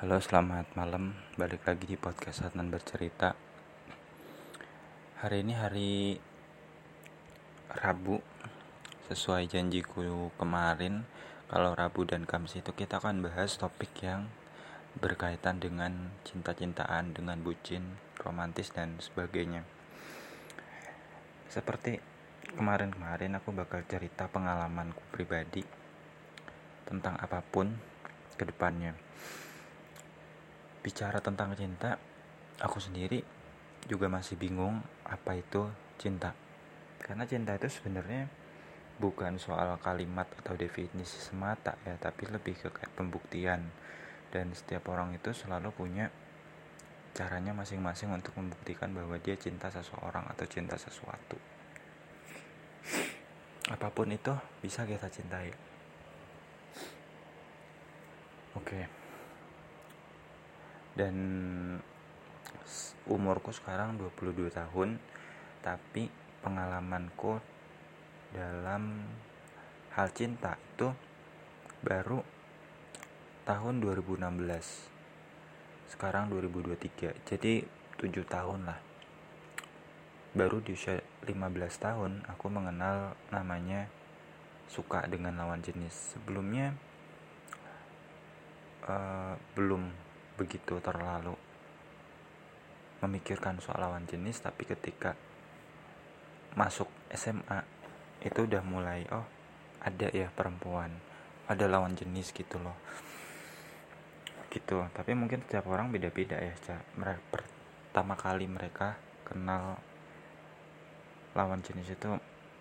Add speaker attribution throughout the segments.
Speaker 1: Halo, selamat malam. Balik lagi di podcast Adnan bercerita. Hari ini hari Rabu. Sesuai janjiku kemarin, kalau Rabu dan Kamis itu kita akan bahas topik yang berkaitan dengan cinta-cintaan, dengan bucin, romantis dan sebagainya. Seperti kemarin-kemarin aku bakal cerita pengalamanku pribadi tentang apa pun ke depannya bicara tentang cinta, aku sendiri juga masih bingung apa itu cinta. Karena cinta itu sebenarnya bukan soal kalimat atau definisi semata ya, tapi lebih ke kayak pembuktian. Dan setiap orang itu selalu punya caranya masing-masing untuk membuktikan bahwa dia cinta seseorang atau cinta sesuatu. Apa pun itu bisa kita cintai. Oke. Okay dan umurku sekarang 22 tahun tapi pengalamanku dalam hal cinta itu baru tahun 2016 sekarang 2023 jadi 7 tahun lah. Baru di usia 15 tahun aku mengenal namanya suka dengan lawan jenis. Sebelumnya uh, belum begitu terlalu memikirkan soal lawan jenis tapi ketika masuk SMA itu udah mulai oh ada ya perempuan ada lawan jenis gitu loh. Gitu. Tapi mungkin setiap orang beda-beda ya mereka pertama kali mereka kenal lawan jenis itu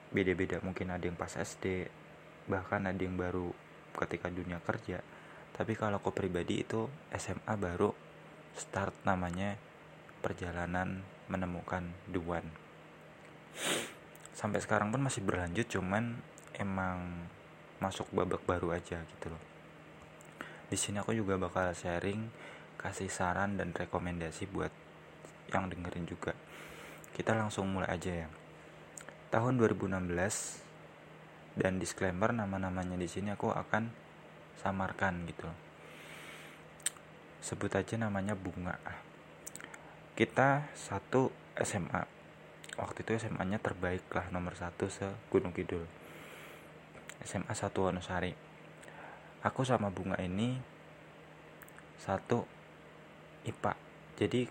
Speaker 1: beda-beda. Mungkin ada yang pas SD bahkan ada yang baru ketika dunia kerja tapi kalau aku pribadi itu SMA baru start namanya perjalanan menemukan the sampai sekarang pun masih berlanjut cuman emang masuk babak baru aja gitu loh. Di sini aku juga bakal sharing kasih saran dan rekomendasi buat yang dengerin juga. Kita langsung mulai aja ya. Tahun 2016 dan disclaimer nama-namanya di sini aku akan samarkan gitu. Sebut aja namanya bunga. Kita satu SMA waktu itu SMA nya terbaik lah nomor satu se Gunung Kidul. SMA satu Wonosari aku sama bunga ini satu IPA jadi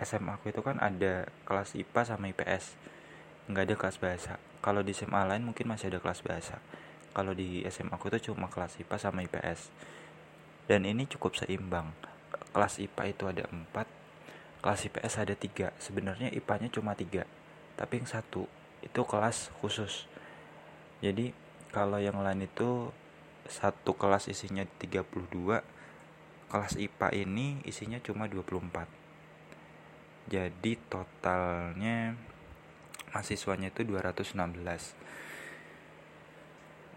Speaker 1: SMA aku itu kan ada kelas IPA sama IPS nggak ada kelas bahasa. Kalau di SMA lain mungkin masih ada kelas bahasa kalau di SMA aku itu cuma kelas IPA sama IPS dan ini cukup seimbang. Kelas IPA itu ada 4 kelas IPS ada tiga. Sebenarnya IPA nya cuma tiga tapi yang satu itu kelas khusus. Jadi kalau yang lain itu satu kelas isinya 32 kelas IPA ini isinya cuma 24 jadi totalnya mahasiswanya itu 216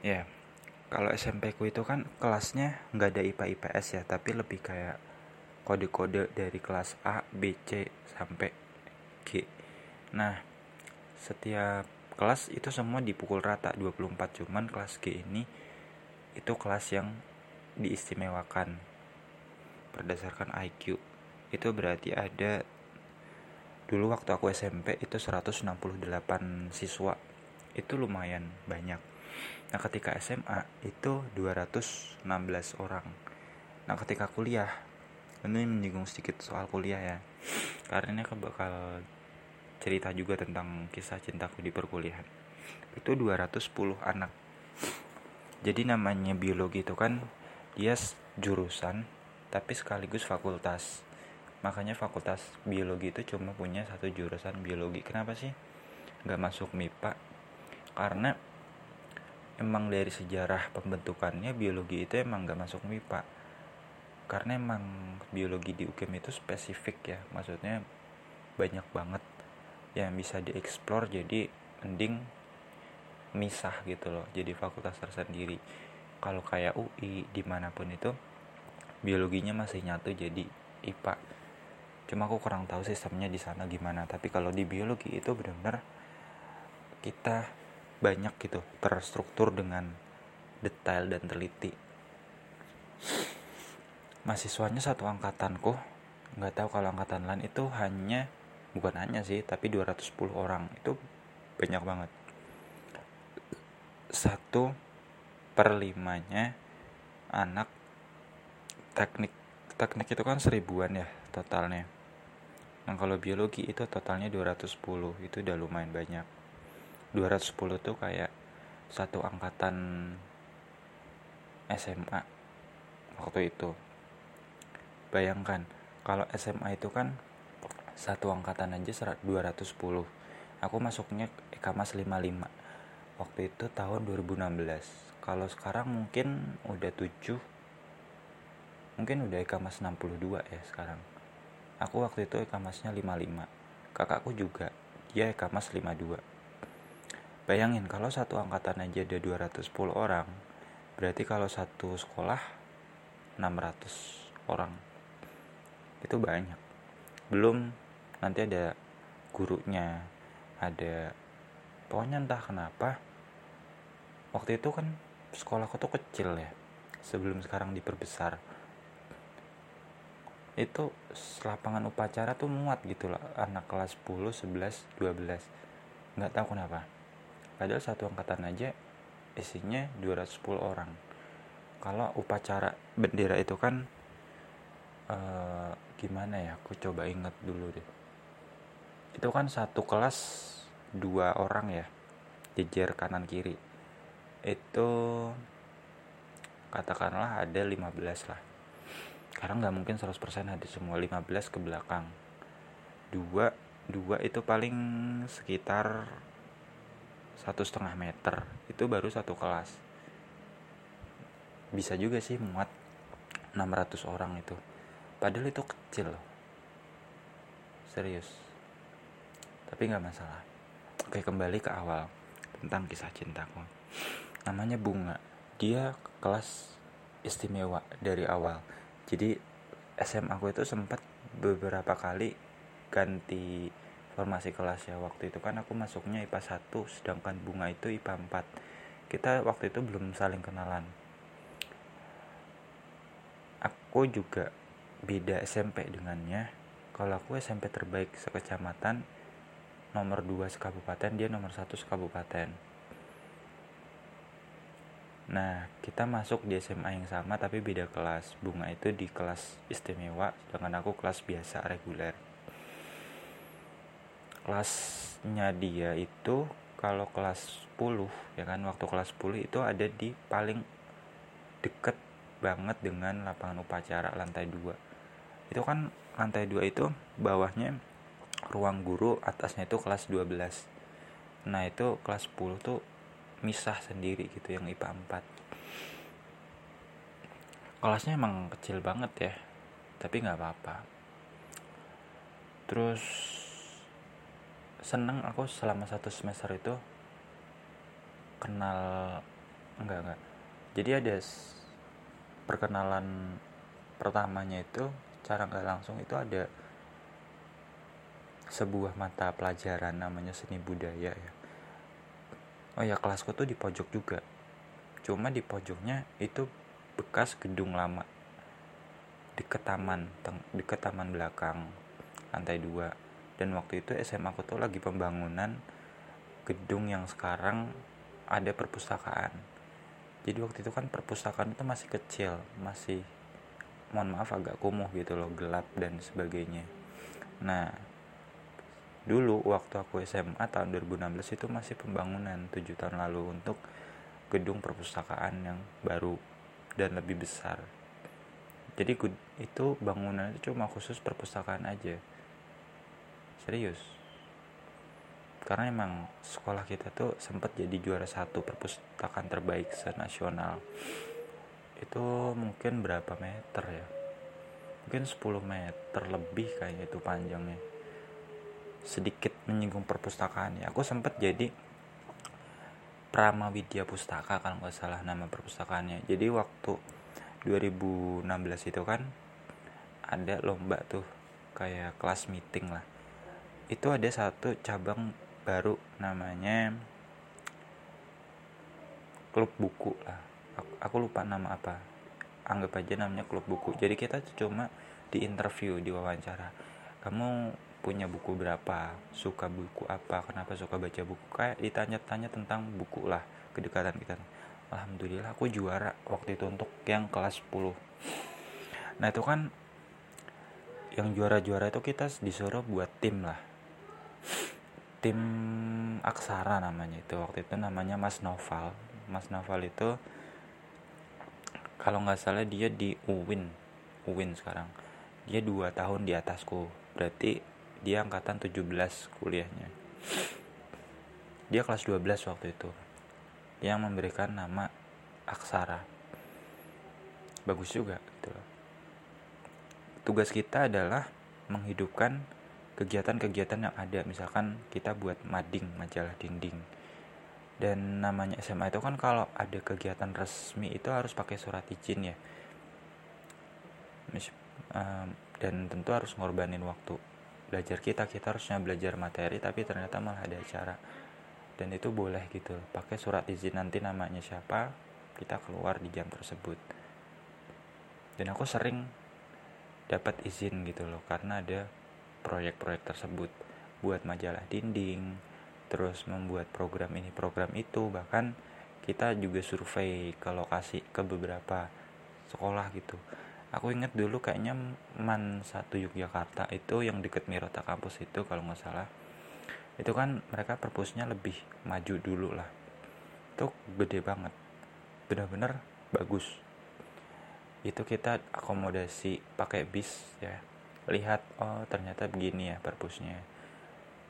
Speaker 1: ya kalau SMP ku itu kan kelasnya nggak ada IPA IPS ya tapi lebih kayak kode-kode dari kelas A B C sampai G. Nah setiap kelas itu semua dipukul rata 24 cuman kelas G ini itu kelas yang diistimewakan berdasarkan IQ itu berarti ada dulu waktu aku SMP itu 168 siswa. Itu lumayan banyak Nah ketika SMA itu 216 orang. Nah ketika kuliah Ini menyinggung sedikit soal kuliah ya. Karena ini aku bakal cerita juga tentang kisah cintaku di perkuliahan. Itu 210 anak. Jadi namanya biologi itu kan Dia jurusan Tapi sekaligus fakultas. Makanya fakultas biologi itu cuma punya satu jurusan biologi. Kenapa sih? Gak masuk MIPA Karena emang dari sejarah pembentukannya biologi itu emang gak masuk MIPA karena emang biologi di UKM itu spesifik ya maksudnya banyak banget yang bisa dieksplor jadi mending misah gitu loh jadi fakultas tersendiri. Kalau kayak UI di mana pun itu biologinya masih nyatu jadi IPA cuma aku kurang tahu sistemnya di sana gimana tapi kalau di biologi itu benar-benar kita banyak gitu terstruktur dengan detail dan teliti. Mahasiswanya satu angkatanku nggak tahu kalau angkatan lain itu hanya bukan hanya sih tapi 210 orang. Itu banyak banget. Satu per limanya anak teknik teknik itu kan seribuan ya totalnya. Nah kalau biologi itu totalnya 210 itu udah lumayan banyak 210 tuh kayak satu angkatan SMA waktu itu. Bayangkan kalau SMA itu kan satu angkatan aja 210 aku masuknya EKMAS 55 waktu itu tahun 2016 kalau sekarang mungkin udah 7 mungkin udah EKMAS 62 ya sekarang. Aku waktu itu EKMASnya 55 kakakku juga dia EKMAS 52 bayangin kalau satu angkatan aja ada 210 orang berarti kalau satu sekolah 600 orang. Itu banyak. Belum nanti ada gurunya ada pokoknya entah kenapa waktu itu kan sekolahku tuh kecil ya sebelum sekarang diperbesar. Itu lapangan upacara tuh muat gitu lah anak kelas 10, 11, 12 nggak tahu kenapa padahal satu angkatan aja isinya 210 orang. Kalau upacara bendera itu kan uh, gimana ya aku coba inget dulu deh. Itu kan satu kelas dua orang ya jejer kanan kiri. Itu katakanlah ada 15 lah. Sekarang nggak mungkin 100% ada semua 15 ke belakang. Dua dua itu paling sekitar satu setengah meter itu baru satu kelas bisa juga sih muat 600 orang itu padahal itu kecil loh serius tapi nggak masalah Oke kembali ke awal tentang kisah cintaku. Namanya Bunga. Dia kelas istimewa dari awal. Jadi SMA aku itu sempat beberapa kali ganti formasi kelas ya waktu itu kan aku masuknya IPA 1 sedangkan bunga itu IPA 4 kita waktu itu belum saling kenalan. Aku juga beda SMP dengannya. Kalau aku SMP terbaik sekecamatan nomor 2 sekabupaten dia nomor 1 sekabupaten. Nah kita masuk di SMA yang sama tapi beda kelas. Bunga itu di kelas istimewa sedangkan aku kelas biasa reguler kelasnya dia itu kalau kelas 10 ya kan? Waktu kelas 10 itu ada di paling deket banget dengan lapangan upacara lantai 2 itu kan lantai 2 itu bawahnya ruang guru atasnya itu kelas 12 nah itu kelas 10 tuh misah sendiri gitu yang IPA 4 kelasnya emang kecil banget ya tapi nggak apa-apa. Terus seneng aku selama satu semester itu kenal enggak enggak. Jadi ada perkenalan pertamanya itu cara nggak langsung itu ada sebuah mata pelajaran namanya seni budaya ya. Oh ya kelasku tuh di pojok juga. Cuma di pojoknya itu bekas gedung lama. Di ketaman di ketaman belakang lantai dua dan waktu itu SMA aku tuh lagi pembangunan gedung yang sekarang ada perpustakaan. Jadi waktu itu kan perpustakaan itu masih kecil masih mohon maaf agak kumuh gitu loh gelap dan sebagainya. Nah dulu waktu aku SMA tahun 2016 itu masih pembangunan 7 tahun lalu untuk gedung perpustakaan yang baru dan lebih besar. Jadi itu bangunan itu cuma khusus perpustakaan aja serius. Karena emang sekolah kita tuh sempat jadi juara satu perpustakaan terbaik senasional. Itu mungkin berapa meter ya? Mungkin 10 meter lebih kayaknya itu panjangnya. Sedikit menyinggung perpustakaan ya. Aku sempat jadi Prama Widya Pustaka kalau nggak salah nama perpustakaannya. Jadi waktu 2016 itu kan ada lomba tuh kayak kelas meeting lah itu ada satu cabang baru namanya klub buku lah. Aku, aku lupa nama apa. Anggap aja namanya klub buku. Jadi kita cuma di interview di wawancara. Kamu punya buku berapa? Suka buku apa? Kenapa suka baca buku? Kayak ditanya-tanya tentang buku lah kedekatan kita. Alhamdulillah aku juara waktu itu untuk yang kelas 10 nah itu kan yang juara-juara itu kita disuruh buat tim lah tim aksara namanya itu waktu itu namanya Mas Noval. Mas Noval itu kalau nggak salah dia di UWIN UWIN sekarang. Dia dua tahun di atasku. Berarti dia angkatan 17 kuliahnya. Dia kelas 12 waktu itu yang memberikan nama aksara. Bagus juga gitu tugas kita adalah menghidupkan kegiatan-kegiatan yang ada. Misalkan kita buat mading majalah dinding. Dan namanya SMA itu kan kalau ada kegiatan resmi itu harus pakai surat izin ya. Dan tentu harus ngorbanin waktu belajar kita. Kita harusnya belajar materi tapi ternyata malah ada acara. Dan itu boleh gitu pakai surat izin nanti namanya siapa kita keluar di jam tersebut. Dan aku sering dapat izin gitu loh karena ada proyek-proyek tersebut buat majalah dinding terus membuat program ini program itu bahkan kita juga survei ke lokasi ke beberapa sekolah gitu. Aku inget dulu kayaknya man satu Yogyakarta itu yang deket Mirota kampus itu kalau nggak salah. Itu kan mereka perpusnya lebih maju dulu lah. Itu gede banget. Benar-benar bagus. Itu kita akomodasi pakai bis ya lihat oh ternyata begini ya perpusnya.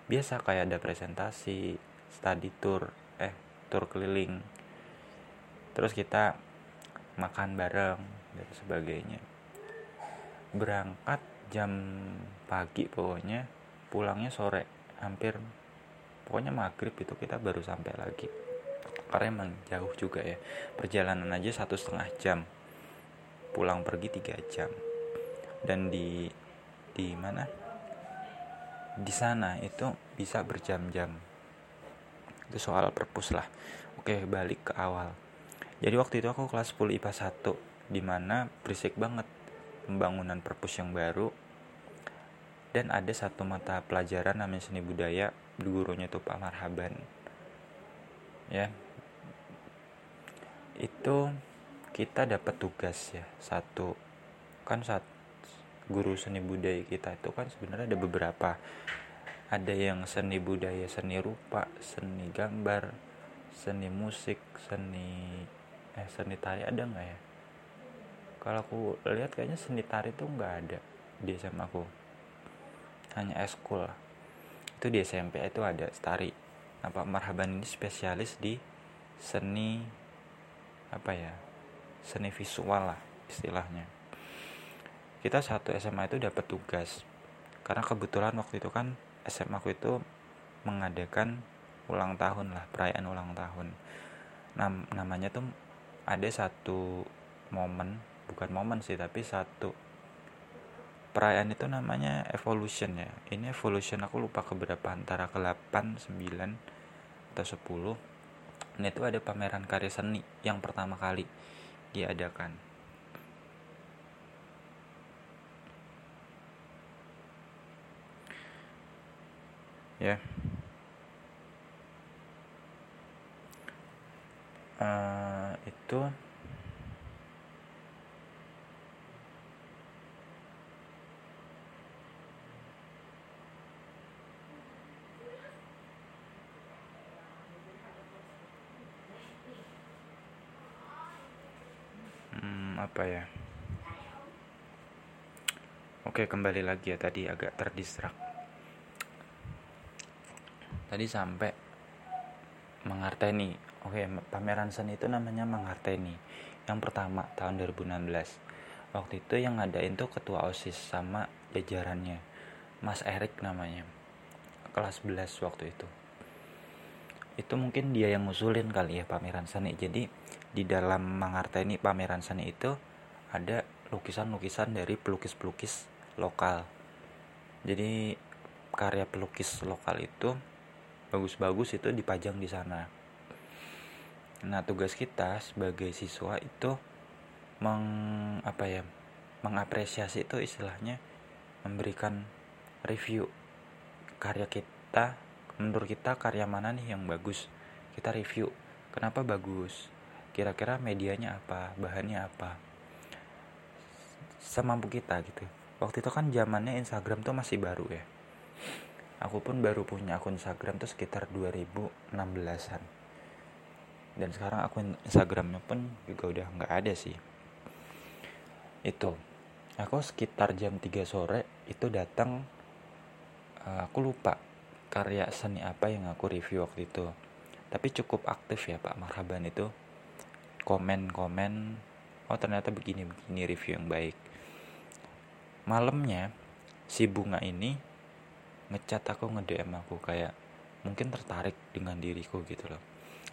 Speaker 1: Biasa kayak ada presentasi study tour eh tour keliling. Terus kita makan bareng dan sebagainya. Berangkat jam pagi pokoknya pulangnya sore hampir pokoknya maghrib itu kita baru sampai lagi. Karena emang jauh juga ya perjalanan aja satu setengah jam. Pulang pergi tiga jam. Dan di di mana? Di sana itu bisa berjam-jam. Itu soal perpus lah. Oke balik ke awal. Jadi waktu itu aku kelas 10 IPA 1 di mana berisik banget pembangunan perpus yang baru. Dan ada satu mata pelajaran namanya seni budaya gurunya itu Pak Marhaban. Ya. Itu kita dapat tugas ya satu. Kan saat guru seni budaya kita itu kan sebenarnya ada beberapa. Ada yang seni budaya seni rupa seni gambar seni musik seni eh seni tari ada nggak ya? Kalau aku lihat kayaknya seni tari itu nggak ada di SMA aku. Hanya eskul itu di SMP itu ada tari. Apa marhaban ini spesialis di seni apa ya seni visual lah istilahnya kita satu SMA itu dapat tugas. Karena kebetulan waktu itu kan SMA aku itu mengadakan ulang tahun lah perayaan ulang tahun. Nam namanya tuh ada satu momen bukan momen sih tapi satu perayaan itu namanya evolution ya. Ini evolution aku lupa keberapa antara ke 8 9 atau 10 ini itu ada pameran karya seni yang pertama kali diadakan ya. Uh, itu. Hmm, apa ya? Oke kembali lagi ya tadi agak terdistrak tadi sampai mengarteni. Oke pameran seni itu namanya mengarteni. Yang pertama tahun 2016 waktu itu yang ngadain tuh ketua osis sama jajarannya. Mas Erik namanya. Kelas 11 waktu itu. Itu mungkin dia yang ngusulin kali ya pameran seni. Jadi di dalam mengarteni pameran seni itu ada lukisan-lukisan dari pelukis-pelukis lokal. Jadi karya pelukis lokal itu bagus-bagus itu dipajang di sana. Nah, tugas kita sebagai siswa itu meng apa ya mengapresiasi itu istilahnya memberikan review karya kita menurut kita karya mana nih yang bagus. Kita review kenapa bagus? Kira-kira medianya apa? Bahannya apa? Semampu kita gitu. Waktu itu kan zamannya Instagram tuh masih baru ya aku pun baru punya akun Instagram tuh sekitar 2016an dan sekarang akun Instagramnya pun juga udah nggak ada sih. Itu aku sekitar jam 3 sore itu datang uh, aku lupa karya seni apa yang aku review waktu itu. Tapi cukup aktif ya Pak Marhaban itu. Komen-komen oh ternyata begini-begini review yang baik. Malamnya si bunga ini ngechat aku nge-DM aku kayak mungkin tertarik dengan diriku gitu loh.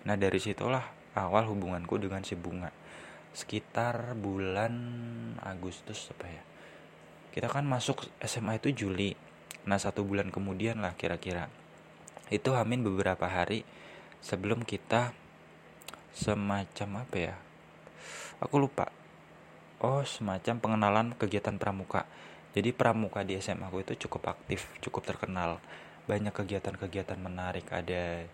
Speaker 1: Nah dari situlah awal hubunganku dengan si bunga. Sekitar bulan Agustus apa ya? Kita kan masuk SMA itu Juli. Nah satu bulan kemudian lah kira-kira. Itu hamin beberapa hari sebelum kita semacam apa ya? Aku lupa. Oh semacam pengenalan kegiatan pramuka jadi pramuka di SMA aku itu cukup aktif cukup terkenal. Banyak kegiatan-kegiatan menarik. Ada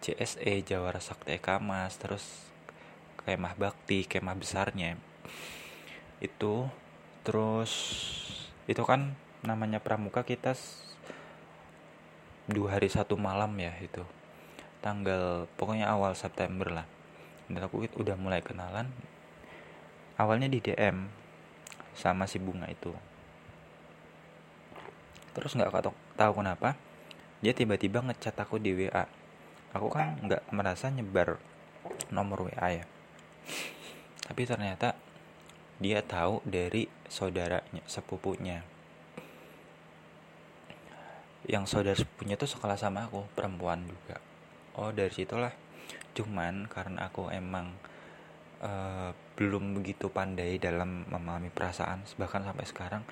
Speaker 1: CSE Jawara Sakti Ekamas terus kemah bakti kemah besarnya. Itu terus itu kan namanya pramuka kita dua hari satu malam ya itu. Tanggal pokoknya awal September lah. Dan aku udah mulai kenalan. Awalnya di DM sama si bunga itu terus nggak tahu kenapa dia tiba-tiba ngechat aku di WA aku kan nggak merasa nyebar nomor WA ya. Tapi ternyata dia tahu dari saudaranya sepupunya. Yang saudara sepupunya tuh sekolah sama aku perempuan juga. Oh dari situlah. Cuman karena aku emang uh, belum begitu pandai dalam memahami perasaan bahkan sampai sekarang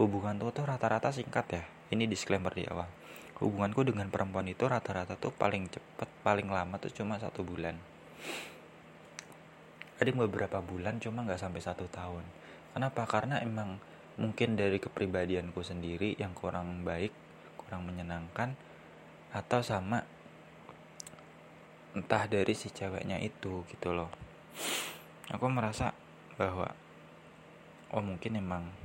Speaker 1: hubungan tuh tuh rata-rata singkat ya. Ini disclaimer di awal. Hubunganku dengan perempuan itu rata-rata tuh paling cepet paling lama tuh cuma satu bulan. Ada beberapa bulan cuma nggak sampai satu tahun. Kenapa? Karena emang mungkin dari kepribadianku sendiri yang kurang baik kurang menyenangkan atau sama entah dari si ceweknya itu gitu loh. Aku merasa bahwa oh mungkin emang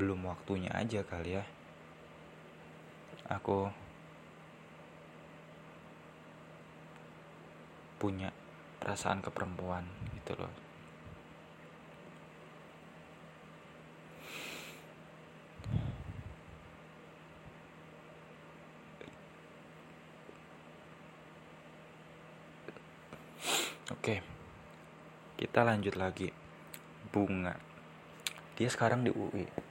Speaker 1: belum waktunya aja kali ya. Aku punya perasaan ke perempuan gitu loh. Oke, kita lanjut lagi. Bunga, dia sekarang di UI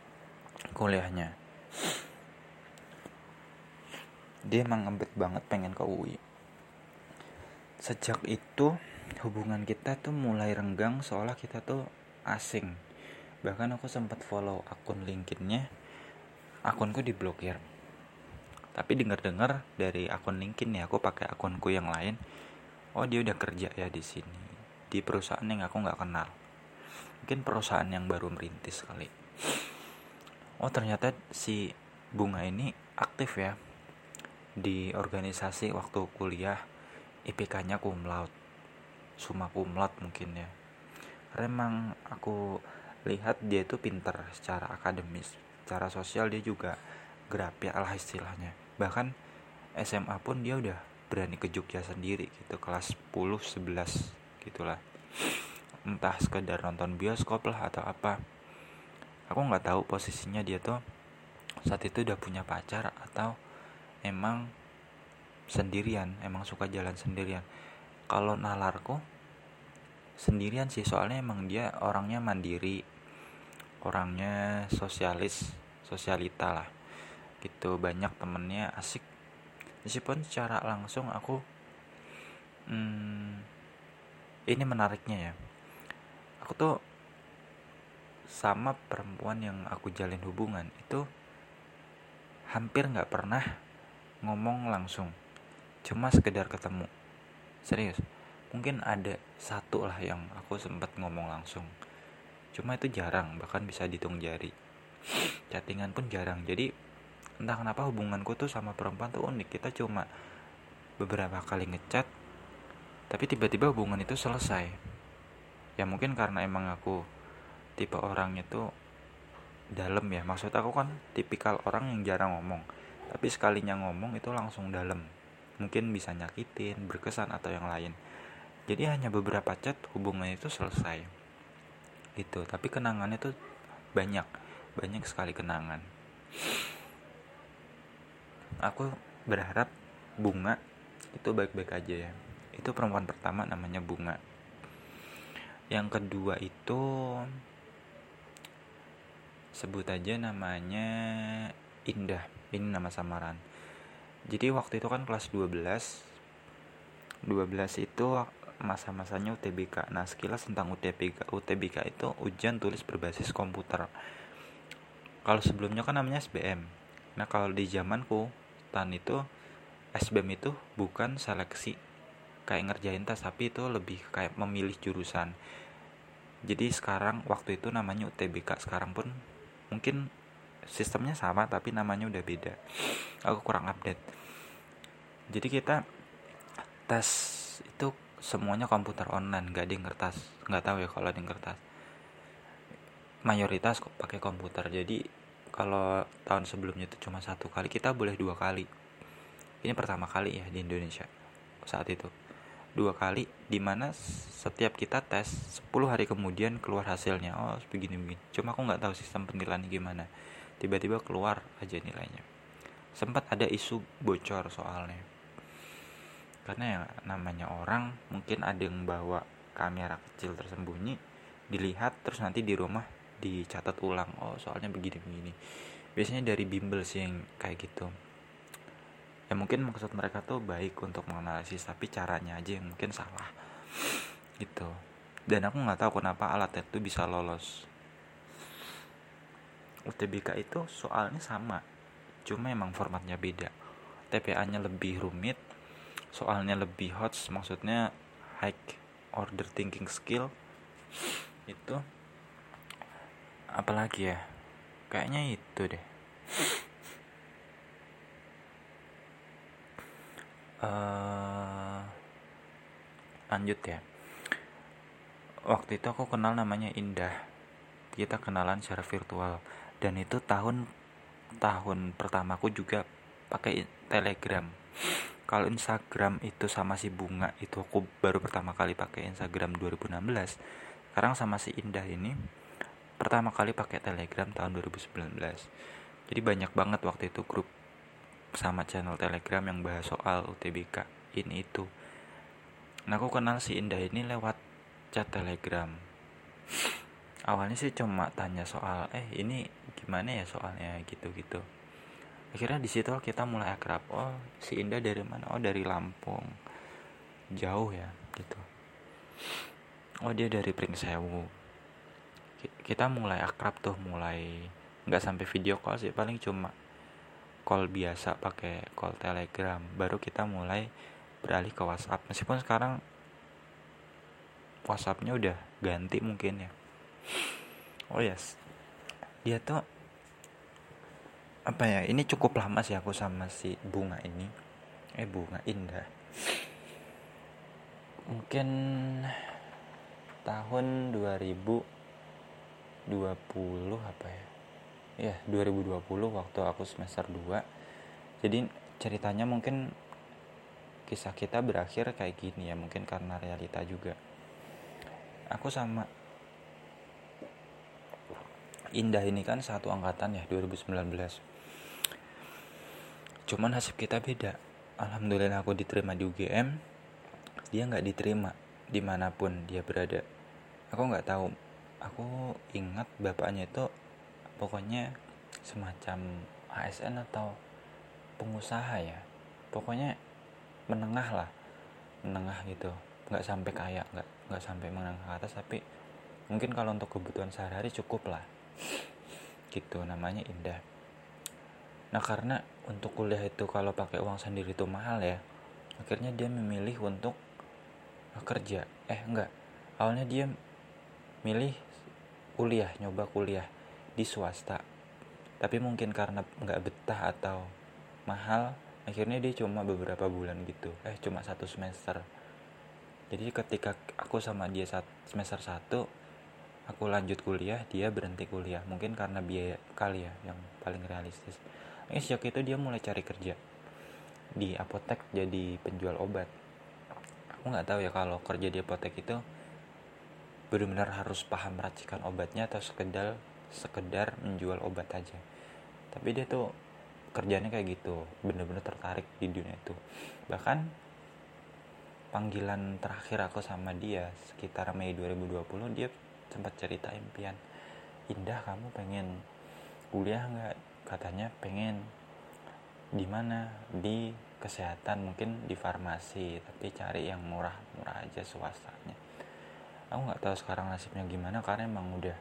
Speaker 1: kuliahnya. Dia emang ngebet banget pengen ke UI. Sejak itu hubungan kita tuh mulai renggang seolah kita tuh asing bahkan aku sempat follow akun LinkedIn-nya akunku diblokir tapi dengar-dengar dari akun LinkedIn ya aku pakai akunku yang lain oh dia udah kerja ya di sini di perusahaan yang aku nggak kenal mungkin perusahaan yang baru merintis kali oh ternyata si bunga ini aktif ya di organisasi waktu kuliah IPK-nya cum laude summa cum mungkin ya. Karena emang aku lihat dia itu pinter secara akademis secara sosial dia juga ya lah istilahnya. Bahkan SMA pun dia udah berani ke Jogja sendiri gitu kelas 10 11 gitulah. Entah sekedar nonton bioskop lah atau apa aku nggak tahu posisinya dia tuh saat itu udah punya pacar atau emang sendirian emang suka jalan sendirian. Kalau nalarku sendirian sih soalnya emang dia orangnya mandiri orangnya sosialis sosialita lah. Gitu banyak temennya asik. Meskipun secara langsung aku hmm, ini menariknya ya. Aku tuh sama perempuan yang aku jalin hubungan itu hampir nggak pernah ngomong langsung. Cuma sekedar ketemu. Serius mungkin ada satu lah yang aku sempat ngomong langsung. Cuma itu jarang bahkan bisa dihitung jari. Chattingan pun jarang. Jadi entah kenapa hubunganku tuh sama perempuan tuh unik. Kita cuma beberapa kali ngechat tapi tiba-tiba hubungan itu selesai. Ya mungkin karena emang aku tipe orangnya tuh dalam ya. Maksud aku kan tipikal orang yang jarang ngomong. Tapi sekalinya ngomong itu langsung dalam. Mungkin bisa nyakitin berkesan atau yang lain. Jadi hanya beberapa chat hubungan itu selesai. Gitu. Tapi kenangannya tuh banyak. Banyak sekali kenangan. Aku berharap bunga itu baik-baik aja ya. Itu perempuan pertama namanya bunga. Yang kedua itu sebut aja namanya Indah ini nama samaran jadi waktu itu kan kelas 12 12 itu masa-masanya UTBK. Nah, sekilas tentang UTBK. UTBK itu ujian tulis berbasis komputer. Kalau sebelumnya kan namanya SBM. Nah, kalau di zamanku, TAN itu SBM itu bukan seleksi kayak ngerjain tes, tapi itu lebih kayak memilih jurusan. Jadi sekarang waktu itu namanya UTBK, sekarang pun mungkin sistemnya sama tapi namanya udah beda. Aku kurang update. Jadi kita tes itu semuanya komputer online gak di kertas nggak tahu ya kalau di kertas mayoritas kok pakai komputer. Jadi kalau tahun sebelumnya itu cuma satu kali kita boleh dua kali. Ini pertama kali ya di Indonesia saat itu dua kali di mana setiap kita tes 10 hari kemudian keluar hasilnya. Oh begini begini. Cuma aku nggak tahu sistem penilaian gimana. Tiba-tiba keluar aja nilainya. Sempat ada isu bocor soalnya. Karena ya namanya orang mungkin ada yang bawa kamera kecil tersembunyi dilihat terus nanti di rumah dicatat ulang. Oh soalnya begini begini. Biasanya dari bimbel sih yang kayak gitu ya mungkin maksud mereka tuh baik untuk menganalisis tapi caranya aja yang mungkin salah. Gitu. Dan aku nggak tahu kenapa alat itu bisa lolos. UTBK itu soalnya sama cuma emang formatnya beda. TPA nya lebih rumit soalnya lebih hot maksudnya high order thinking skill. Itu apalagi ya? Kayaknya itu deh uh, lanjut ya. Waktu itu aku kenal namanya Indah. Kita kenalan secara virtual. Dan itu tahun tahun pertamaku juga pakai telegram. Kalau Instagram itu sama si bunga itu aku baru pertama kali pakai Instagram 2016 sekarang sama si Indah ini pertama kali pakai Telegram tahun 2019 jadi banyak banget waktu itu grup sama channel Telegram yang bahas soal UTBK ini itu. Nah aku kenal si Indah ini lewat chat Telegram. Awalnya sih cuma tanya soal eh ini gimana ya soalnya? gitu-gitu. Akhirnya di situ kita mulai akrab. Oh si Indah dari mana? Oh dari Lampung. Jauh ya gitu. Oh dia dari Pringsewu. Kita mulai akrab tuh mulai nggak sampai video call sih paling cuma call biasa pakai call telegram. Baru kita mulai beralih ke WhatsApp. Meskipun sekarang WhatsAppnya udah ganti mungkin ya. Oh yes. Dia tuh apa ya? Ini cukup lama sih aku sama si bunga ini. Eh bunga indah. Mungkin tahun 2020 apa ya ya 2020 waktu aku semester 2 jadi ceritanya mungkin kisah kita berakhir kayak gini ya mungkin karena realita juga. Aku sama Indah ini kan satu angkatan ya 2019 cuman nasib kita beda. Alhamdulillah aku diterima di UGM dia nggak diterima di mana pun dia berada. Aku nggak tahu. Aku ingat bapaknya itu pokoknya semacam ASN atau pengusaha ya. Pokoknya menengah lah. Menengah gitu. Nggak sampai kaya nggak nggak sampai menengah ke atas tapi mungkin kalau untuk kebutuhan sehari-hari cukup lah. Gitu namanya indah. Nah karena untuk kuliah itu kalau pakai uang sendiri itu mahal ya akhirnya dia memilih untuk kerja. Eh enggak awalnya dia milih kuliah nyoba kuliah di swasta. Tapi mungkin karena nggak betah atau mahal akhirnya dia cuma beberapa bulan gitu. Eh cuma satu semester. Jadi ketika aku sama dia semester 1 aku lanjut kuliah dia berhenti kuliah. Mungkin karena biaya kali ya yang paling realistis. Ini sejak itu dia mulai cari kerja di apotek jadi penjual obat. Aku nggak tahu ya kalau kerja di apotek itu benar-benar harus paham racikan obatnya atau sekedar sekedar menjual obat aja. Tapi dia tuh kerjanya kayak gitu bener-bener tertarik di dunia itu. Bahkan panggilan terakhir aku sama dia sekitar Mei 2020 dia sempat cerita impian Indah kamu pengen kuliah nggak? Katanya pengen di mana? Di kesehatan mungkin di farmasi tapi cari yang murah-murah aja swastanya aku nggak tahu sekarang nasibnya gimana karena emang udah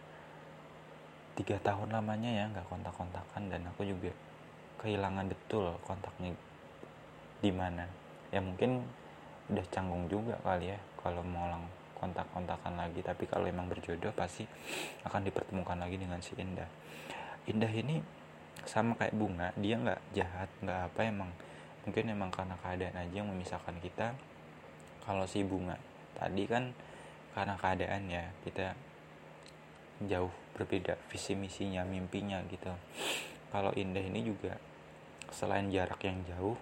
Speaker 1: tiga tahun lamanya ya nggak kontak-kontakan dan aku juga kehilangan betul kontaknya di mana. Ya mungkin udah canggung juga kali ya kalau mau lang kontak-kontakan lagi tapi kalau emang berjodoh pasti akan dipertemukan lagi dengan si Indah. Indah ini sama kayak bunga dia nggak jahat nggak apa emang mungkin emang karena keadaan aja yang memisahkan kita. Kalau si bunga tadi kan karena keadaan ya kita jauh berbeda visi misinya mimpinya gitu. Kalau indah ini juga selain jarak yang jauh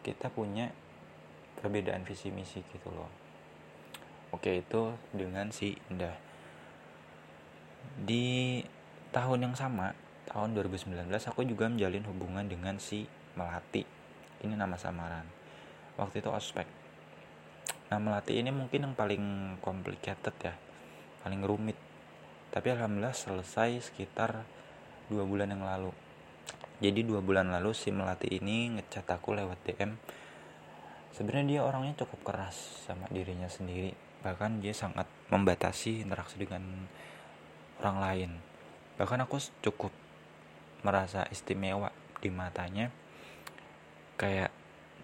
Speaker 1: kita punya perbedaan visi misi gitu loh. Oke itu dengan si indah. Di tahun yang sama tahun 2019 aku juga menjalin hubungan dengan si melati. Ini nama samaran. Waktu itu ospek. Nah melati ini mungkin yang paling complicated ya paling rumit tapi alhamdulillah selesai sekitar dua bulan yang lalu. Jadi dua bulan lalu si melati ini ngecat aku lewat DM sebenarnya dia orangnya cukup keras sama dirinya sendiri. Bahkan dia sangat membatasi interaksi dengan orang lain. Bahkan aku cukup merasa istimewa di matanya. Kayak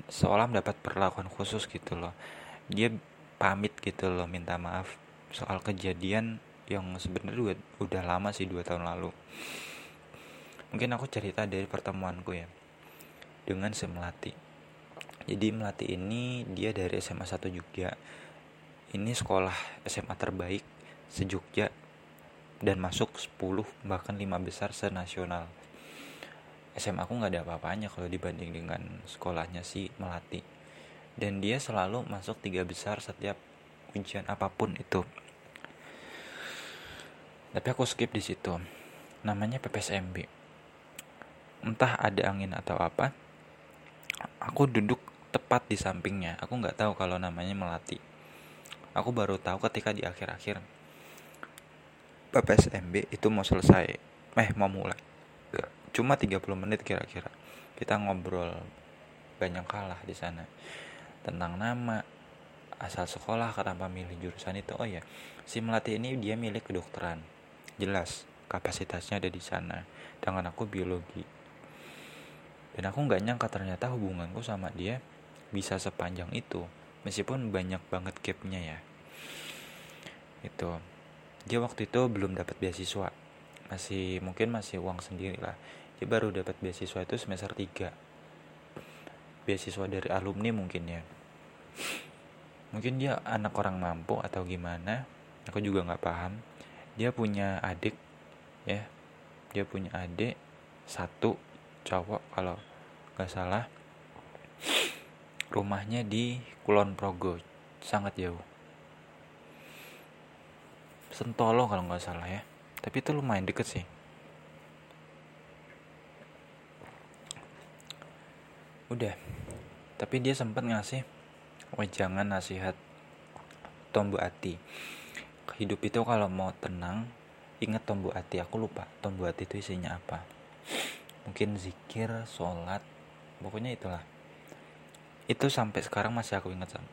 Speaker 1: seolah mendapat perlakuan khusus gitu loh. Dia pamit gitu loh minta maaf soal kejadian yang sebenarnya udah, lama sih dua tahun lalu. Mungkin aku cerita dari pertemuanku ya dengan si Melati. Jadi Melati ini dia dari SMA 1 Jogja. Ini sekolah SMA terbaik sejogja dan masuk 10 bahkan 5 besar senasional. SMA aku nggak ada apa-apanya kalau dibanding dengan sekolahnya si Melati. Dan dia selalu masuk tiga besar setiap ujian apa pun itu tapi aku skip di situ. Namanya PPSMB entah ada angin atau apa aku duduk tepat di sampingnya. Aku nggak tahu kalau namanya melati. Aku baru tahu ketika di akhir-akhir PPSMB itu mau selesai. Eh mau mulai. Cuma 30 menit kira-kira. Kita ngobrol banyak kalah di sana. Tentang nama asal sekolah kenapa milih jurusan itu. Oh ya si melati ini dia milik kedokteran jelas kapasitasnya ada di sana. Dengan aku biologi. Dan aku nggak nyangka ternyata hubunganku sama dia bisa sepanjang itu. Meskipun banyak banget gapnya ya. Itu. Dia waktu itu belum dapat beasiswa. Masih mungkin masih uang sendiri lah. Dia baru dapat beasiswa itu semester 3 beasiswa dari alumni mungkin ya. Mungkin dia anak orang mampu atau gimana. Aku juga nggak paham dia punya adik ya. Dia punya adik satu cowok kalau nggak salah. Rumahnya di Kulon Progo sangat jauh. Sentolo kalau nggak salah ya. Tapi itu lumayan deket sih. Udah. Tapi dia sempat ngasih jangan nasihat tombu hati hidup itu kalau mau tenang ingat tombu hati. Aku lupa tombu hati itu isinya apa. Mungkin zikir sholat pokoknya itulah. Itu sampai sekarang masih aku ingat sama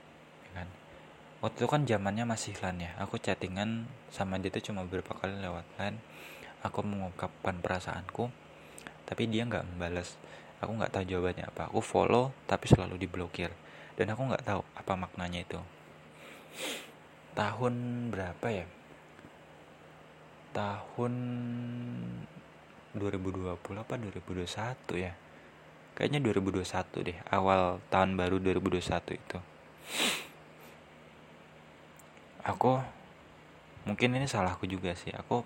Speaker 1: ya kan? Waktu itu kan zamannya masih lan ya. Aku chattingan sama dia itu cuma beberapa kali lewat lan aku mengungkapkan perasaanku tapi dia nggak membalas. Aku nggak tahu jawabannya apa. Aku follow tapi selalu diblokir. Dan aku nggak tahu apa maknanya itu tahun berapa ya? Tahun 2020 apa 2021 ya? Kayaknya 2021 deh awal tahun baru 2021 itu. Aku mungkin ini salahku juga sih. Aku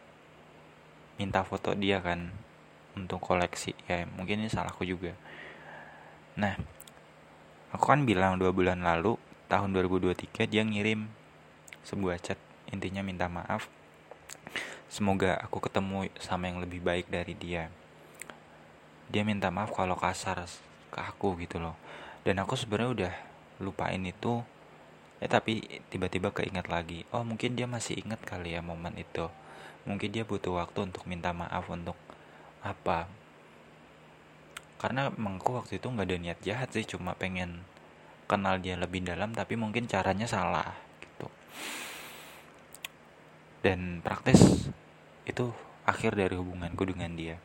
Speaker 1: minta foto dia kan untuk koleksi ya mungkin ini salahku juga. Nah aku kan bilang dua bulan lalu tahun 2023 dia ngirim sebuah chat. Intinya minta maaf. Semoga aku ketemu sama yang lebih baik dari dia. Dia minta maaf kalau kasar ke aku gitu loh. Dan aku sebenarnya udah lupain itu. Ya tapi tiba-tiba keinget lagi. Oh mungkin dia masih inget kali ya momen itu. Mungkin dia butuh waktu untuk minta maaf untuk apa. Karena emangku waktu itu nggak ada niat jahat sih. Cuma pengen kenal dia lebih dalam. Tapi mungkin caranya salah dan praktis itu akhir dari hubunganku dengan dia.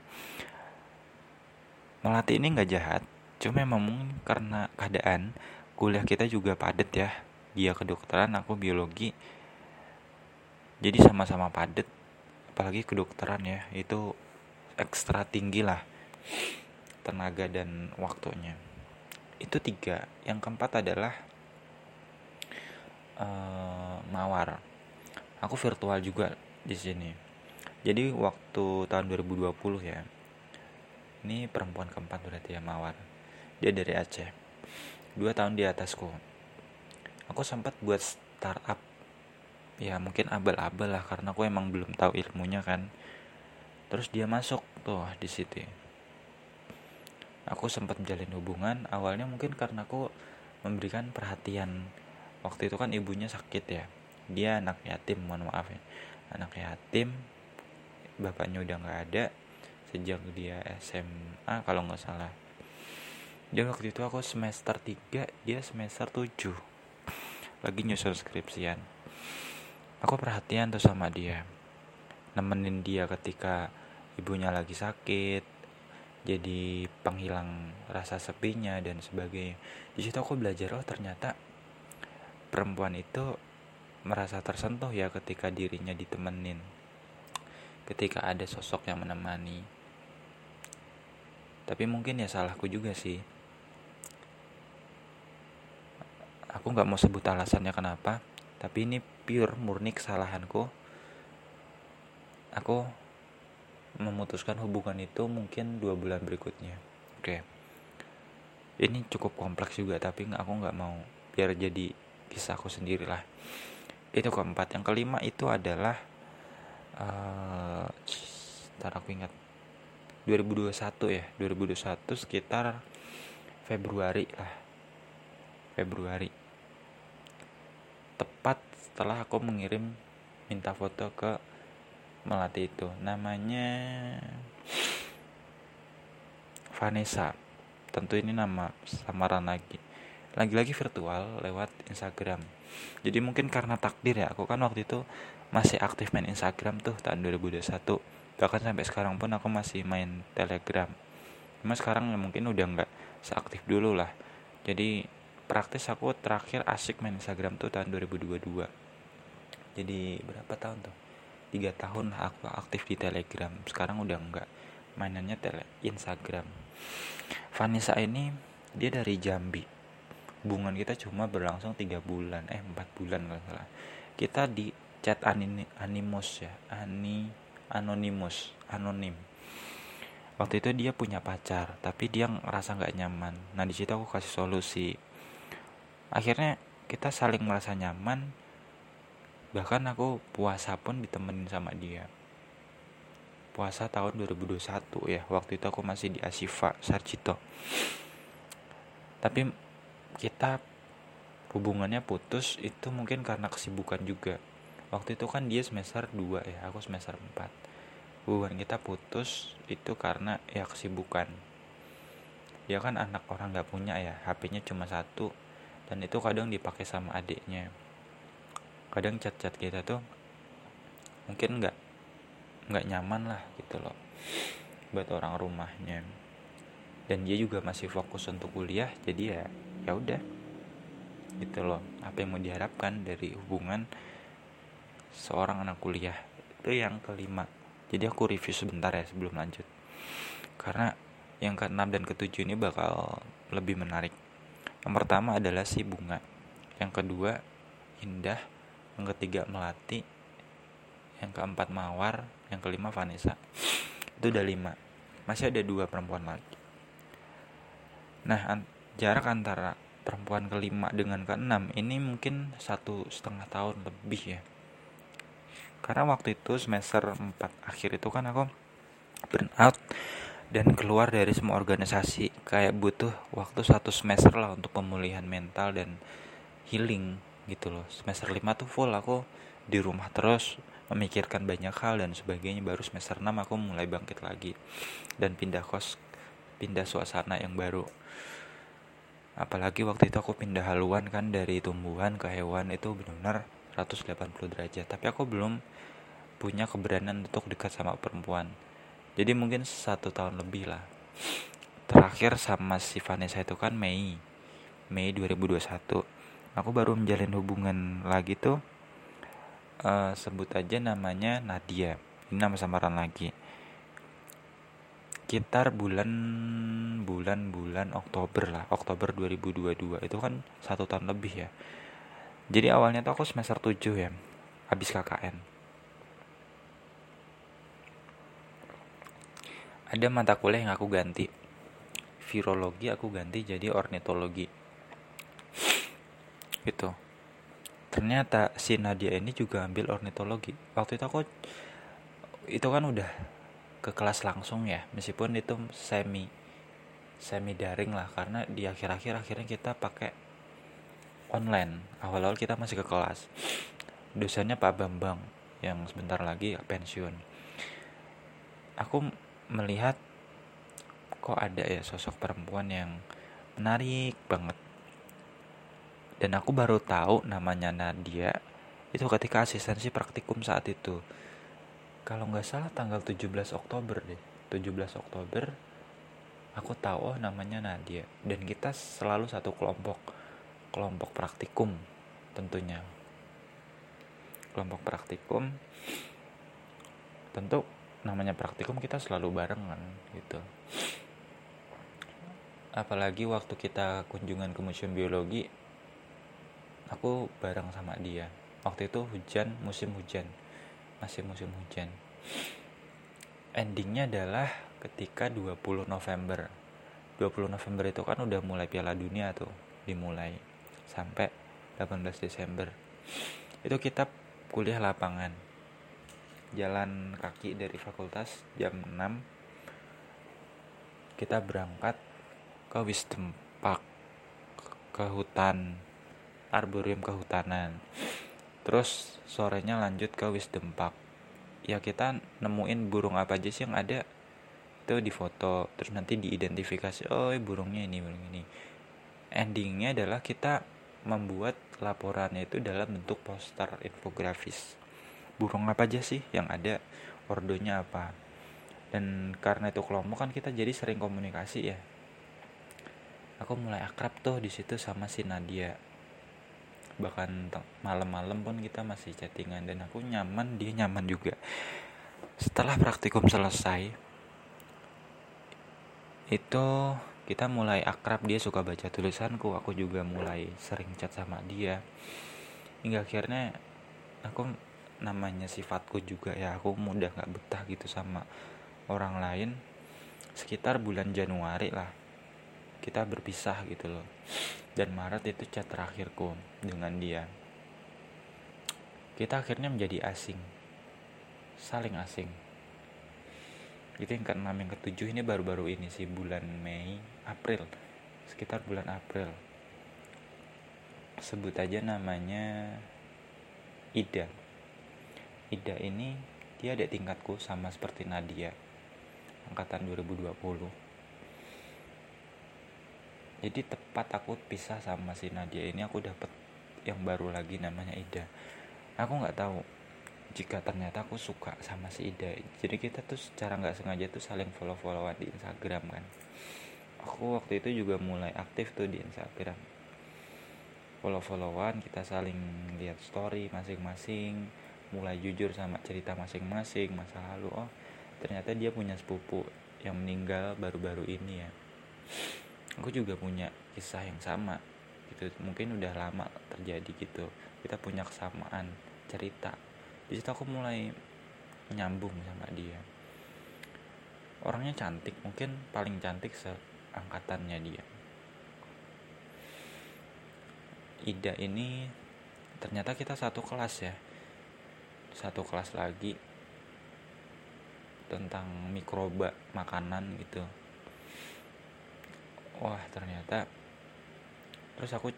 Speaker 1: Melatih ini nggak jahat cuma memang karena keadaan kuliah kita juga padet ya. Dia kedokteran aku biologi. Jadi sama-sama padet apalagi kedokteran ya. Itu ekstra tinggi lah tenaga dan waktunya. Itu tiga. Yang keempat adalah uh, mawar. Aku virtual juga di sini. Jadi waktu tahun 2020 ya ini perempuan keempat berarti ya mawar. Dia dari Aceh. Dua tahun di atasku. Aku sempat buat startup. Ya mungkin abal-abal lah karena aku emang belum tahu ilmunya kan. Terus dia masuk tuh di situ aku sempat menjalin hubungan. Awalnya mungkin karena aku memberikan perhatian waktu itu kan ibunya sakit ya. Dia anak yatim mohon maaf ya. Anak yatim bapaknya udah nggak ada. Sejak dia SMA kalau nggak salah. Dia waktu itu aku semester 3 dia semester 7 lagi nyusul skripsian. Aku perhatian tuh sama dia. Nemenin dia ketika ibunya lagi sakit jadi penghilang rasa sepinya dan sebagainya. Di situ aku belajar oh ternyata perempuan itu merasa tersentuh ya ketika dirinya ditemenin. Ketika ada sosok yang menemani. Tapi mungkin ya salahku juga sih. Aku nggak mau sebut alasannya kenapa tapi ini pure murni kesalahanku. Aku memutuskan hubungan itu mungkin dua bulan berikutnya. Oke. Ini cukup kompleks juga tapi aku nggak mau biar jadi kisahku sendiri lah itu keempat. Yang kelima itu adalah uh, aku ingat. 2021 ya. 2021 sekitar Februari lah. Februari. Tepat setelah aku mengirim minta foto ke melati itu. Namanya Vanessa. Tentu ini nama samaran lagi lagi-lagi virtual lewat Instagram. Jadi mungkin karena takdir ya aku kan waktu itu masih aktif main Instagram tuh tahun 2021 bahkan sampai sekarang pun aku masih main Telegram. Cuma sekarang ya mungkin udah nggak seaktif dulu lah. Jadi praktis aku terakhir asik main Instagram tuh tahun 2022 jadi berapa tahun tuh? Tiga tahun aku aktif di Telegram. Sekarang udah enggak mainannya tele Instagram. Vanessa ini dia dari Jambi hubungan kita cuma berlangsung tiga bulan eh empat bulan kalau salah. Kita di chat anin animus ya ani anonimus anonim. Waktu itu dia punya pacar tapi dia ngerasa nggak nyaman. Nah di situ aku kasih solusi. Akhirnya kita saling merasa nyaman bahkan aku puasa pun ditemenin sama dia. Puasa tahun 2021 ya waktu itu aku masih di Asifa Sarjito. Tapi kita hubungannya putus itu mungkin karena kesibukan juga. Waktu itu kan dia semester 2 ya aku semester 4 hubungan kita putus itu karena ya kesibukan. Dia kan anak orang nggak punya ya HP-nya cuma satu. Dan itu kadang dipakai sama adiknya. Kadang chat-chat kita tuh mungkin nggak nggak nyaman lah gitu loh buat orang rumahnya. Dan dia juga masih fokus untuk kuliah jadi ya ya udah gitu loh. Apa yang mau diharapkan dari hubungan seorang anak kuliah itu yang kelima. Jadi aku review sebentar ya sebelum lanjut. Karena yang keenam dan ketujuh ini bakal lebih menarik. Yang pertama adalah si bunga. Yang kedua indah. Yang ketiga melati. Yang keempat mawar. Yang kelima Vanessa. Itu udah lima. Masih ada dua perempuan lagi. Nah jarak antara perempuan kelima dengan keenam ini mungkin satu setengah tahun lebih ya. Karena waktu itu semester 4 akhir itu kan aku burn out dan keluar dari semua organisasi kayak butuh waktu satu semester lah untuk pemulihan mental dan healing gitu loh. Semester 5 tuh full aku di rumah terus memikirkan banyak hal dan sebagainya. Baru semester 6 aku mulai bangkit lagi dan pindah kos pindah suasana yang baru apalagi waktu itu aku pindah haluan kan dari tumbuhan ke hewan itu benar-benar 180 derajat. Tapi aku belum punya keberanian untuk dekat sama perempuan. Jadi mungkin satu tahun lebih lah. Terakhir sama si Vanessa itu kan Mei Mei 2021 aku baru menjalin hubungan lagi tuh uh, sebut aja namanya Nadia. Ini nama samaran lagi sekitar bulan bulan bulan Oktober lah. Oktober 2022 itu kan satu tahun lebih ya. Jadi awalnya tuh aku semester 7 ya habis KKN ada mata kuliah yang aku ganti. Virologi aku ganti jadi ornitologi. Gitu. Ternyata si Nadia ini juga ambil ornitologi. Waktu itu aku itu kan udah ke kelas langsung ya meskipun itu semi semi daring lah karena di akhir-akhir akhirnya kita pakai online. Awal-awal kita masih ke kelas. Dosennya Pak Bambang yang sebentar lagi pensiun. Aku melihat kok ada ya sosok perempuan yang menarik banget. Dan aku baru tahu namanya Nadia itu ketika asistensi praktikum saat itu kalau nggak salah tanggal 17 Oktober deh. 17 Oktober aku tahu oh namanya Nadia. Dan kita selalu satu kelompok. Kelompok praktikum tentunya. Kelompok praktikum. Tentu namanya praktikum kita selalu barengan gitu. Apalagi waktu kita kunjungan ke museum biologi aku bareng sama dia. Waktu itu hujan musim hujan masih musim hujan. Endingnya adalah ketika 20 November. 20 November itu kan udah mulai Piala Dunia tuh dimulai sampai 18 Desember. Itu kita kuliah lapangan. Jalan kaki dari fakultas jam 6 kita berangkat ke Wisdom Park ke hutan arborium kehutanan terus sorenya lanjut ke wisdom park. Ya kita nemuin burung apa aja sih yang ada. Itu di foto terus nanti diidentifikasi oh burungnya ini burung ini. Endingnya adalah kita membuat laporannya itu dalam bentuk poster infografis. Burung apa aja sih yang ada? Ordonya apa? Dan karena itu kelompok kan kita jadi sering komunikasi ya. Aku mulai akrab tuh di situ sama si Nadia bahkan malam-malam pun kita masih chattingan dan aku nyaman dia nyaman juga. Setelah praktikum selesai itu kita mulai akrab dia suka baca tulisanku aku juga mulai sering chat sama dia. Hingga akhirnya aku namanya sifatku juga ya aku mudah nggak betah gitu sama orang lain. Sekitar bulan Januari lah kita berpisah gitu loh dan Maret itu chat terakhirku dengan dia. Kita akhirnya menjadi asing. Saling asing. Itu yang keenam yang ketujuh ini baru-baru ini sih bulan Mei April. Sekitar bulan April. Sebut aja namanya Ida. Ida ini dia ada tingkatku sama seperti Nadia angkatan 2020 jadi tepat aku pisah sama si Nadia ini aku dapet yang baru lagi namanya Ida. Aku nggak tahu jika ternyata aku suka sama si Ida. Jadi kita tuh secara nggak sengaja tuh saling follow followan di Instagram kan. Aku waktu itu juga mulai aktif tuh di Instagram. Follow-followan kita saling lihat story masing-masing mulai jujur sama cerita masing-masing masa lalu. Oh ternyata dia punya sepupu yang meninggal baru-baru ini ya aku juga punya kisah yang sama gitu. Mungkin udah lama terjadi gitu. Kita punya kesamaan cerita. Di situ aku mulai nyambung sama dia. Orangnya cantik mungkin paling cantik seangkatannya dia. Ida ini ternyata kita satu kelas ya. Satu kelas lagi tentang mikroba makanan gitu wah ternyata terus aku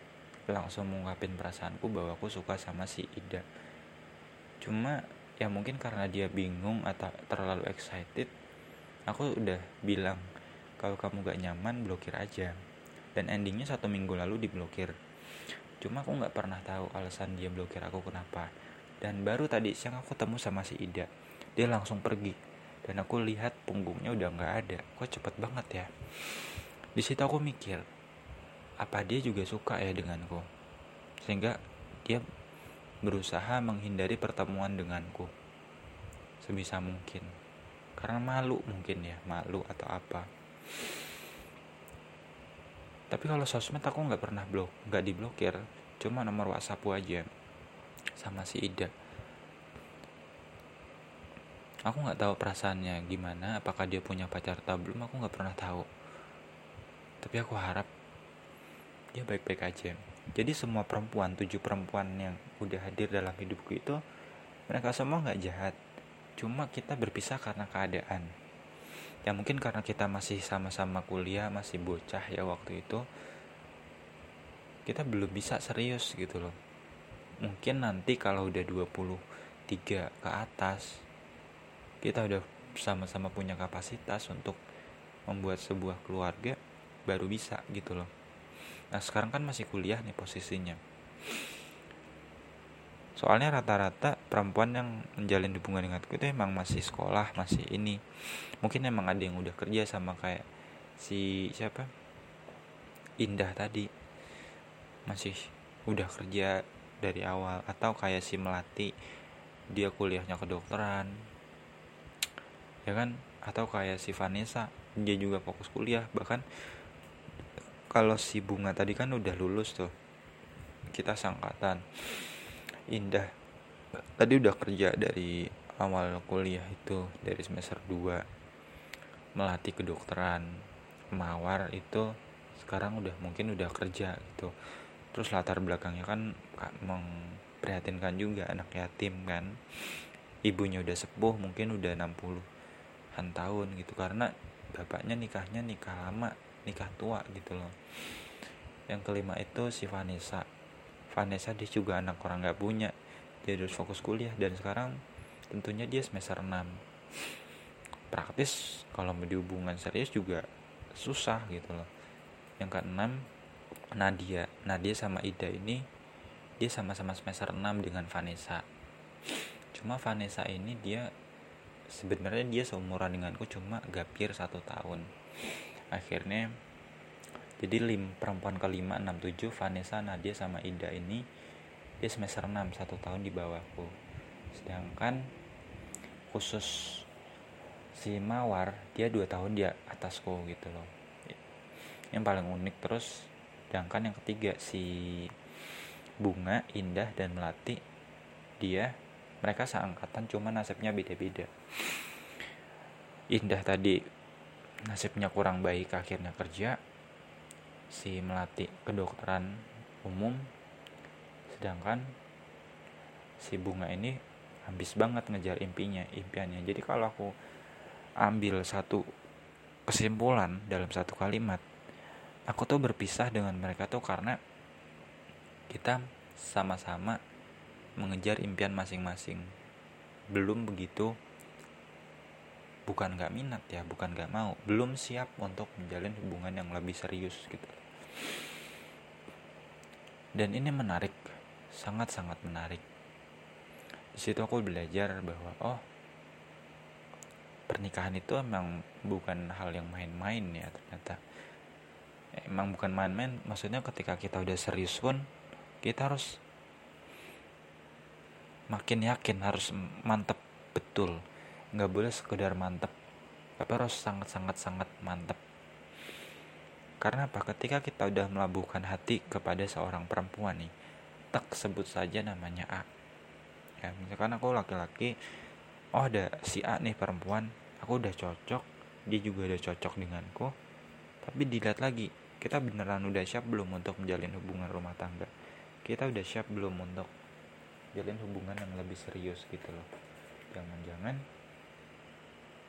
Speaker 1: langsung mengungkapin perasaanku bahwa aku suka sama si Ida. Cuma ya mungkin karena dia bingung atau terlalu excited aku udah bilang kalau kamu gak nyaman blokir aja. Dan endingnya satu minggu lalu diblokir. Cuma aku nggak pernah tahu alasan dia blokir aku kenapa. Dan baru tadi siang aku ketemu sama si Ida. Dia langsung pergi. Dan aku lihat punggungnya udah nggak ada. Kok cepet banget ya di situ aku mikir apa dia juga suka ya denganku? Sehingga dia berusaha menghindari pertemuan denganku sebisa mungkin. Karena malu mungkin ya malu atau apa. Tapi kalau sosmed aku nggak pernah blok nggak diblokir. Cuma nomor WhatsApp aja sama si Ida. Aku nggak tahu perasaannya gimana apakah dia punya pacar atau belum aku nggak pernah tahu tapi aku harap dia baik-baik aja. Jadi semua perempuan tujuh perempuan yang udah hadir dalam hidupku itu mereka semua nggak jahat. Cuma kita berpisah karena keadaan. Ya mungkin karena kita masih sama-sama kuliah masih bocah ya waktu itu kita belum bisa serius gitu loh. Mungkin nanti kalau udah 23 ke atas kita udah sama-sama punya kapasitas untuk membuat sebuah keluarga baru bisa gitu loh. Nah sekarang kan masih kuliah nih posisinya. Soalnya rata-rata perempuan yang menjalin hubungan denganku itu emang masih sekolah masih ini. Mungkin emang ada yang udah kerja sama kayak si siapa? Indah tadi. Masih udah kerja dari awal. Atau kayak si Melati dia kuliahnya kedokteran. Ya kan? Atau kayak si Vanessa dia juga fokus kuliah. Bahkan kalau si Bunga tadi kan udah lulus tuh. Kita sangkatan indah. Tadi udah kerja dari awal kuliah itu dari semester 2 melatih kedokteran. Mawar itu sekarang udah mungkin udah kerja gitu. Terus latar belakangnya kan memprihatinkan juga anak yatim kan. Ibunya udah sepuh mungkin udah 60 an tahun gitu. Karena bapaknya nikahnya nikah lama nikah tua gitu loh. Yang kelima itu si Vanessa. Vanessa dia juga anak orang gak punya. Dia harus fokus kuliah dan sekarang tentunya dia semester 6 praktis kalau mau dihubungan serius juga susah gitu loh. Yang keenam Nadia. Nadia sama Ida ini dia sama-sama semester 6 dengan Vanessa. Cuma Vanessa ini dia sebenarnya dia seumuran denganku cuma gapir satu tahun akhirnya jadi lim perempuan kelima 67 Vanessa Nadia sama Ida ini dia semester 6 satu tahun di bawahku sedangkan khusus si Mawar dia dua tahun di atasku gitu loh. Yang paling unik terus sedangkan yang ketiga si Bunga Indah dan Melati dia mereka seangkatan cuma nasibnya beda-beda. Indah tadi nasibnya kurang baik akhirnya kerja. Si melatih kedokteran umum. Sedangkan si bunga ini habis banget ngejar impinya impiannya. Jadi kalau aku ambil satu kesimpulan dalam satu kalimat aku tuh berpisah dengan mereka tuh karena kita sama-sama mengejar impian masing-masing. Belum begitu bukan gak minat ya bukan gak mau belum siap untuk menjalin hubungan yang lebih serius gitu. Dan ini menarik sangat-sangat menarik. Di situ aku belajar bahwa oh pernikahan itu emang bukan hal yang main-main ya ternyata. Emang bukan main-main maksudnya ketika kita udah serius pun kita harus makin yakin harus mantep betul nggak boleh sekedar mantep. Tapi harus sangat sangat sangat mantep. Karena apa? Ketika kita udah melabuhkan hati kepada seorang perempuan nih tak sebut saja namanya A. Ya misalkan aku laki-laki oh ada si A nih perempuan aku udah cocok dia juga udah cocok denganku. Tapi dilihat lagi kita beneran udah siap belum untuk menjalin hubungan rumah tangga? Kita udah siap belum untuk jalin hubungan yang lebih serius gitu loh? Jangan-jangan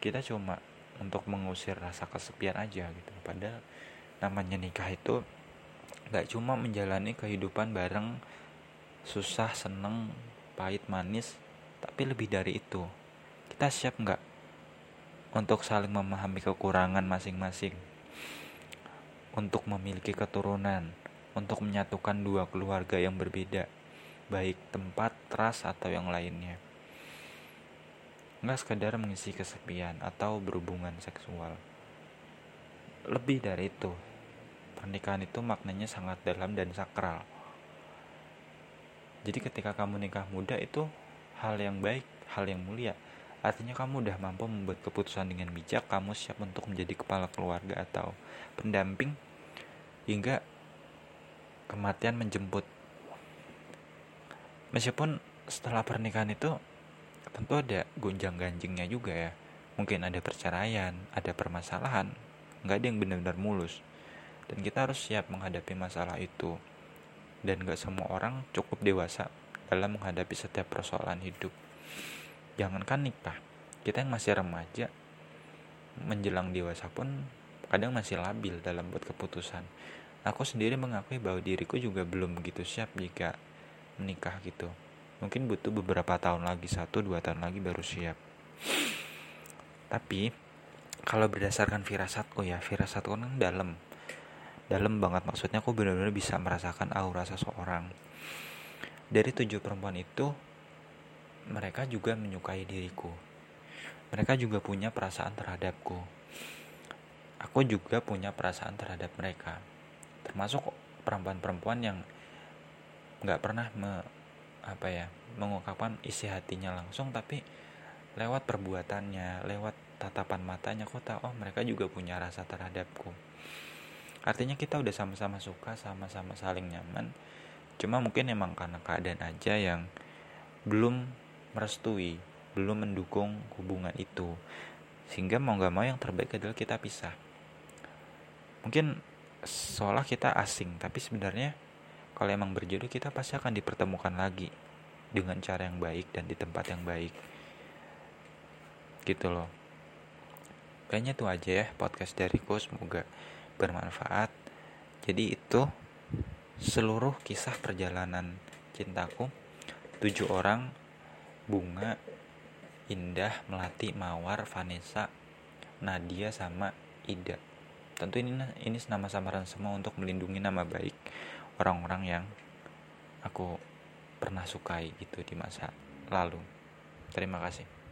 Speaker 1: kita cuma untuk mengusir rasa kesepian aja gitu. Padahal namanya nikah itu gak cuma menjalani kehidupan bareng susah seneng pahit manis tapi lebih dari itu. Kita siap nggak untuk saling memahami kekurangan masing-masing? Untuk memiliki keturunan untuk menyatukan dua keluarga yang berbeda, baik tempat, ras, atau yang lainnya. Nggak sekedar mengisi kesepian atau berhubungan seksual. Lebih dari itu, pernikahan itu maknanya sangat dalam dan sakral. Jadi ketika kamu nikah muda itu hal yang baik, hal yang mulia. Artinya kamu udah mampu membuat keputusan dengan bijak, kamu siap untuk menjadi kepala keluarga atau pendamping hingga kematian menjemput. Meskipun setelah pernikahan itu tentu ada gonjang ganjingnya juga ya. Mungkin ada perceraian, ada permasalahan, nggak ada yang benar-benar mulus. Dan kita harus siap menghadapi masalah itu. Dan nggak semua orang cukup dewasa dalam menghadapi setiap persoalan hidup. Jangankan nikah, kita yang masih remaja, menjelang dewasa pun kadang masih labil dalam buat keputusan Aku sendiri mengakui bahwa diriku juga belum begitu siap jika menikah gitu. Mungkin butuh beberapa tahun lagi, satu dua tahun lagi baru siap. Tapi kalau berdasarkan firasatku ya, firasatku kan dalam, dalam banget maksudnya aku benar-benar bisa merasakan aura seseorang. Dari tujuh perempuan itu, mereka juga menyukai diriku. Mereka juga punya perasaan terhadapku. Aku juga punya perasaan terhadap mereka termasuk perempuan-perempuan yang nggak pernah apa ya mengungkapkan isi hatinya langsung tapi lewat perbuatannya lewat tatapan matanya kok tahu oh mereka juga punya rasa terhadapku. Artinya kita udah sama-sama suka sama-sama saling nyaman. Cuma mungkin emang karena keadaan aja yang belum merestui belum mendukung hubungan itu. Sehingga mau nggak mau yang terbaik adalah kita pisah. Mungkin seolah kita asing tapi sebenarnya kalau emang berjodoh kita pasti akan dipertemukan lagi dengan cara yang baik dan di tempat yang baik. Gitu loh. Kayaknya itu aja ya podcast dariku semoga bermanfaat. Jadi itu seluruh kisah perjalanan cintaku. Tujuh orang bunga indah melati mawar Vanessa Nadia sama Ida. Tentu ini ini nama samaran semua untuk melindungi nama baik orang-orang yang aku pernah sukai gitu di masa lalu. Terima kasih